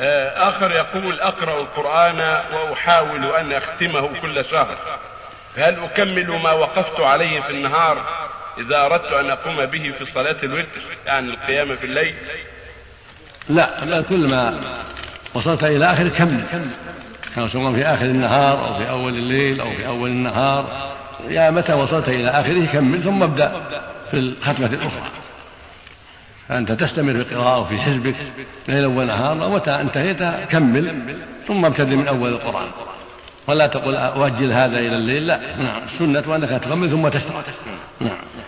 آه، آخر يقول أقرأ القرآن وأحاول أن أختمه كل شهر. هل أكمل ما وقفت عليه في النهار إذا أردت أن أقوم به في صلاة الوتر يعني القيام في الليل؟ لا بل كل ما وصلت إلى آخر كمل كان سواء في آخر النهار أو في أول الليل أو في أول النهار. يا متى وصلت إلى آخره كمل ثم ابدأ في الختمة الأخرى. فأنت تستمر في القراءة وفي حزبك ليلا ونهارا ومتى انتهيت كمل ثم ابتدئ من أول القرآن. ولا تقول أؤجل هذا إلى الليل لا. نعم السنة أنك تكمل ثم تشرع. نعم.